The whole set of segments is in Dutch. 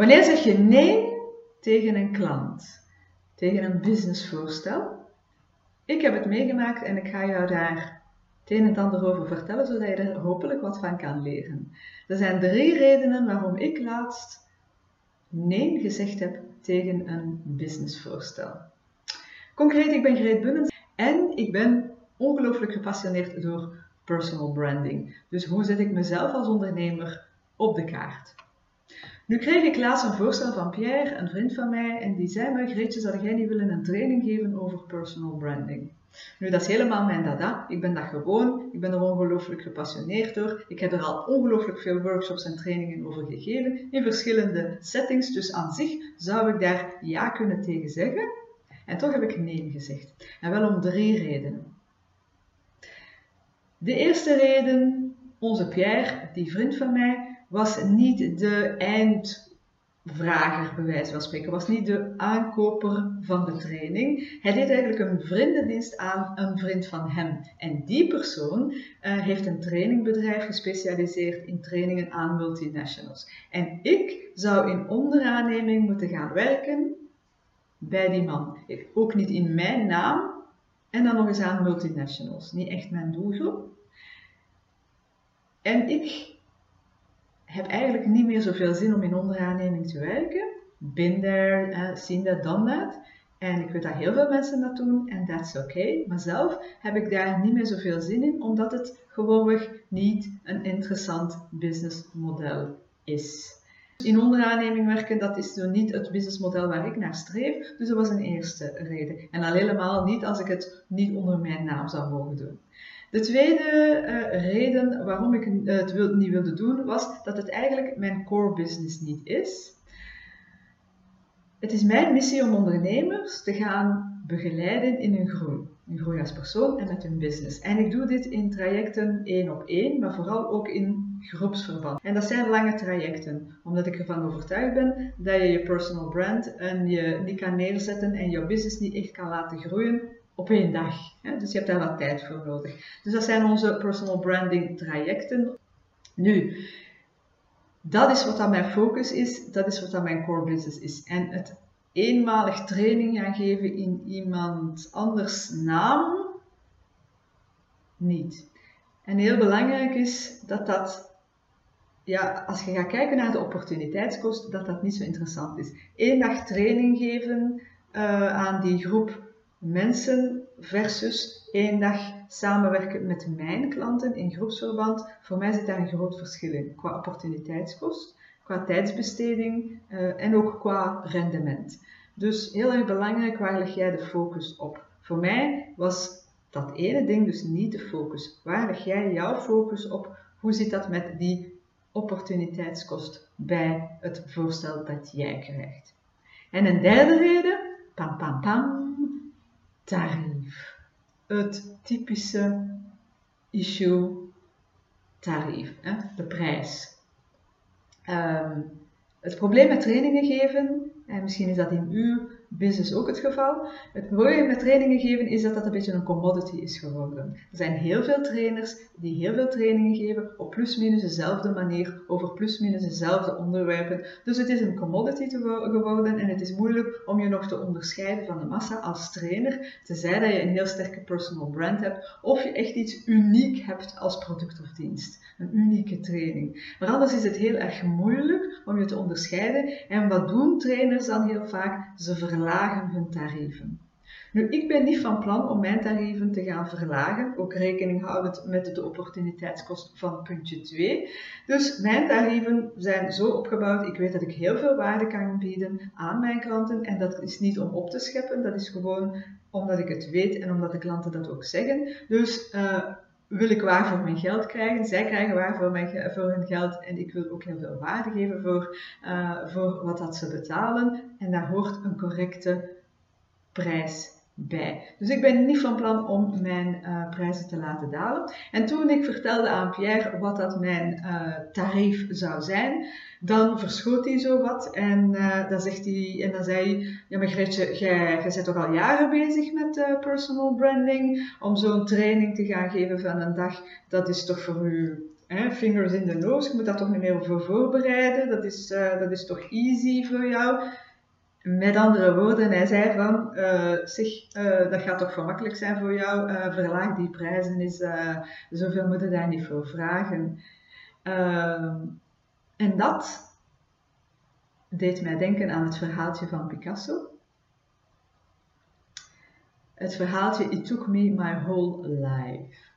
Wanneer zeg je nee tegen een klant, tegen een businessvoorstel? Ik heb het meegemaakt en ik ga jou daar het een en ander over vertellen, zodat je er hopelijk wat van kan leren. Er zijn drie redenen waarom ik laatst nee gezegd heb tegen een businessvoorstel. Concreet, ik ben Greet Bunnens en ik ben ongelooflijk gepassioneerd door personal branding. Dus hoe zet ik mezelf als ondernemer op de kaart? Nu kreeg ik laatst een voorstel van Pierre, een vriend van mij, en die zei me, Greetje, zou jij niet willen een training geven over personal branding? Nu, dat is helemaal mijn dada. Ik ben dat gewoon. Ik ben er ongelooflijk gepassioneerd door. Ik heb er al ongelooflijk veel workshops en trainingen over gegeven in verschillende settings. Dus aan zich zou ik daar ja kunnen tegen zeggen. En toch heb ik nee gezegd. En wel om drie redenen. De eerste reden, onze Pierre, die vriend van mij, was niet de eindvrager, bij wijze van spreken, was niet de aankoper van de training. Hij deed eigenlijk een vriendendienst aan een vriend van hem. En die persoon uh, heeft een trainingbedrijf gespecialiseerd in trainingen aan multinationals. En ik zou in onderaanneming moeten gaan werken bij die man. Ook niet in mijn naam en dan nog eens aan multinationals. Niet echt mijn doelgroep. En ik heb eigenlijk niet meer zoveel zin om in onderaanneming te werken. Bin there, uh, seen that. En ik weet dat heel veel mensen dat doen en that's okay. Maar zelf heb ik daar niet meer zoveel zin in, omdat het gewoonweg niet een interessant businessmodel is. In onderaanneming werken, dat is zo niet het businessmodel waar ik naar streef. Dus dat was een eerste reden. En al helemaal niet als ik het niet onder mijn naam zou mogen doen. De tweede uh, reden waarom ik het niet wilde doen, was dat het eigenlijk mijn core business niet is. Het is mijn missie om ondernemers te gaan begeleiden in hun groei. Hun groei als persoon en met hun business. En ik doe dit in trajecten één op één, maar vooral ook in groepsverband. En dat zijn lange trajecten, omdat ik ervan overtuigd ben dat je je personal brand en je niet kan neerzetten en je business niet echt kan laten groeien op één dag. Dus je hebt daar wat tijd voor nodig. Dus dat zijn onze personal branding trajecten. Nu, dat is wat mijn focus is, dat is wat mijn core business is. En het eenmalig training gaan geven in iemand anders naam, niet. En heel belangrijk is dat dat, ja, als je gaat kijken naar de opportuniteitskost, dat dat niet zo interessant is. Eén dag training geven uh, aan die groep mensen versus één dag samenwerken met mijn klanten in groepsverband. Voor mij zit daar een groot verschil in qua opportuniteitskost, qua tijdsbesteding uh, en ook qua rendement. Dus heel erg belangrijk, waar leg jij de focus op? Voor mij was dat ene ding dus niet de focus. Waar leg jij jouw focus op? Hoe zit dat met die opportuniteitskost bij het voorstel dat jij krijgt? En een derde reden, pam pam pam, tarief. Het typische issue tarief, hè? de prijs. Um, het probleem met trainingen geven, en misschien is dat in uw business ook het geval. Het probleem met trainingen geven is dat dat een beetje een commodity is geworden. Er zijn heel veel trainers die heel veel trainingen geven op plus-minus dezelfde manier, over plus-minus dezelfde onderwerpen. Dus het is een commodity geworden en het is moeilijk om je nog te onderscheiden van de massa als trainer, tenzij dat je een heel sterke personal brand hebt of je echt iets uniek hebt als product of dienst. Een unieke training. Maar anders is het heel erg moeilijk om je te onderscheiden. En wat doen trainers dan heel vaak? Ze verlagen hun tarieven. Nu, ik ben niet van plan om mijn tarieven te gaan verlagen, ook rekening houdend met de opportuniteitskost van puntje 2. Dus mijn tarieven zijn zo opgebouwd, ik weet dat ik heel veel waarde kan bieden aan mijn klanten en dat is niet om op te scheppen, dat is gewoon omdat ik het weet en omdat de klanten dat ook zeggen. Dus uh, wil ik waar voor mijn geld krijgen. Zij krijgen waar voor, mijn, voor hun geld. En ik wil ook heel veel waarde geven voor, uh, voor wat dat ze betalen. En daar hoort een correcte prijs bij. Dus ik ben niet van plan om mijn uh, prijzen te laten dalen. En toen ik vertelde aan Pierre wat dat mijn uh, tarief zou zijn, dan verschoot hij zo wat en, uh, dan, zegt hij, en dan zei hij, ja maar Gretje, jij, jij bent toch al jaren bezig met personal branding, om zo'n training te gaan geven van een dag, dat is toch voor u fingers in the nose, je moet daar toch niet meer voor voorbereiden, dat is, dat is toch easy voor jou. Met andere woorden, hij zei van, uh, zeg, uh, dat gaat toch gemakkelijk zijn voor jou, verlaag die prijzen is, zoveel moet je daar niet voor vragen. En dat deed mij denken aan het verhaaltje van Picasso. Het verhaaltje It Took Me My Whole Life.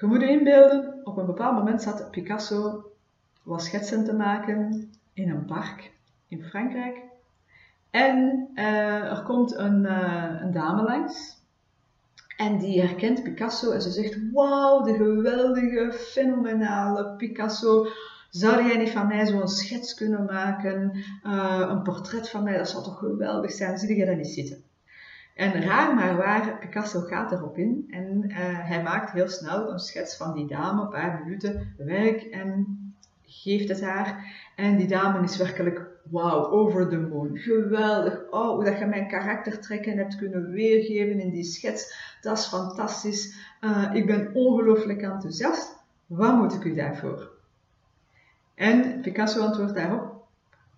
Je moet je inbeelden, op een bepaald moment zat Picasso was schetsen te maken in een park in Frankrijk. En uh, er komt een, uh, een dame langs. En die herkent Picasso en ze zegt: Wauw, de geweldige, fenomenale Picasso. Zou jij niet van mij zo'n schets kunnen maken? Uh, een portret van mij, dat zou toch geweldig zijn? Zie je dat niet zitten? En raar maar waar, Picasso gaat erop in en hij maakt heel snel een schets van die dame, een paar minuten werk en geeft het haar. En die dame is werkelijk, wow, over the moon. Geweldig. Oh, hoe dat je mijn karaktertrekken hebt kunnen weergeven in die schets. Dat is fantastisch. Uh, ik ben ongelooflijk enthousiast. Wat moet ik u daarvoor? En Picasso antwoordt daarop,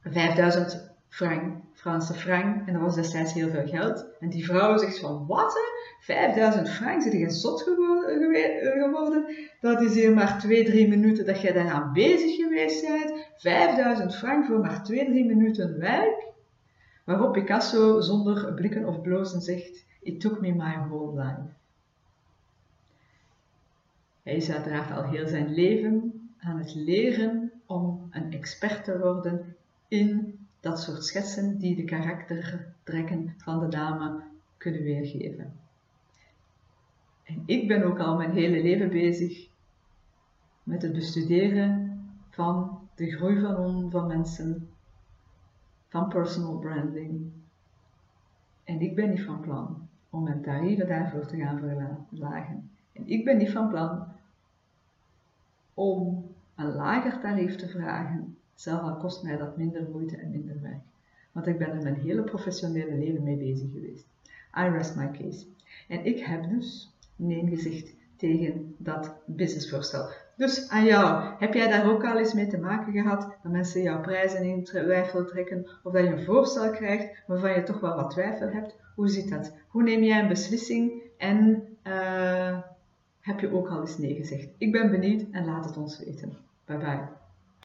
5000 frank, Franse frank. En dat was destijds heel veel geld. En die vrouw zegt van, wat 5000 frank? Zit je zot geworden? Dat is hier maar 2, 3 minuten dat jij daaraan bezig geweest bent. 5000 frank voor maar 2, 3 minuten werk? Waarop Picasso zonder blikken of blozen zegt, it took me my whole life. Hij is uiteraard al heel zijn leven aan het leren om een expert te worden in dat soort schetsen die de karaktertrekken van de dame kunnen weergeven. En ik ben ook al mijn hele leven bezig met het bestuderen van de groei van, van mensen, van personal branding. En ik ben niet van plan om mijn tarieven daarvoor te gaan verlagen. En ik ben niet van plan om een lager tarief te vragen zelf al kost mij dat minder moeite en minder werk. Want ik ben er mijn hele professionele leven mee bezig geweest. I rest my case. En ik heb dus nee gezegd tegen dat businessvoorstel. Dus aan jou, heb jij daar ook al eens mee te maken gehad dat mensen jouw prijzen in twijfel trekken of dat je een voorstel krijgt waarvan je toch wel wat twijfel hebt? Hoe zit dat? Hoe neem jij een beslissing en uh, heb je ook al eens nee gezegd? Ik ben benieuwd en laat het ons weten. Bye bye.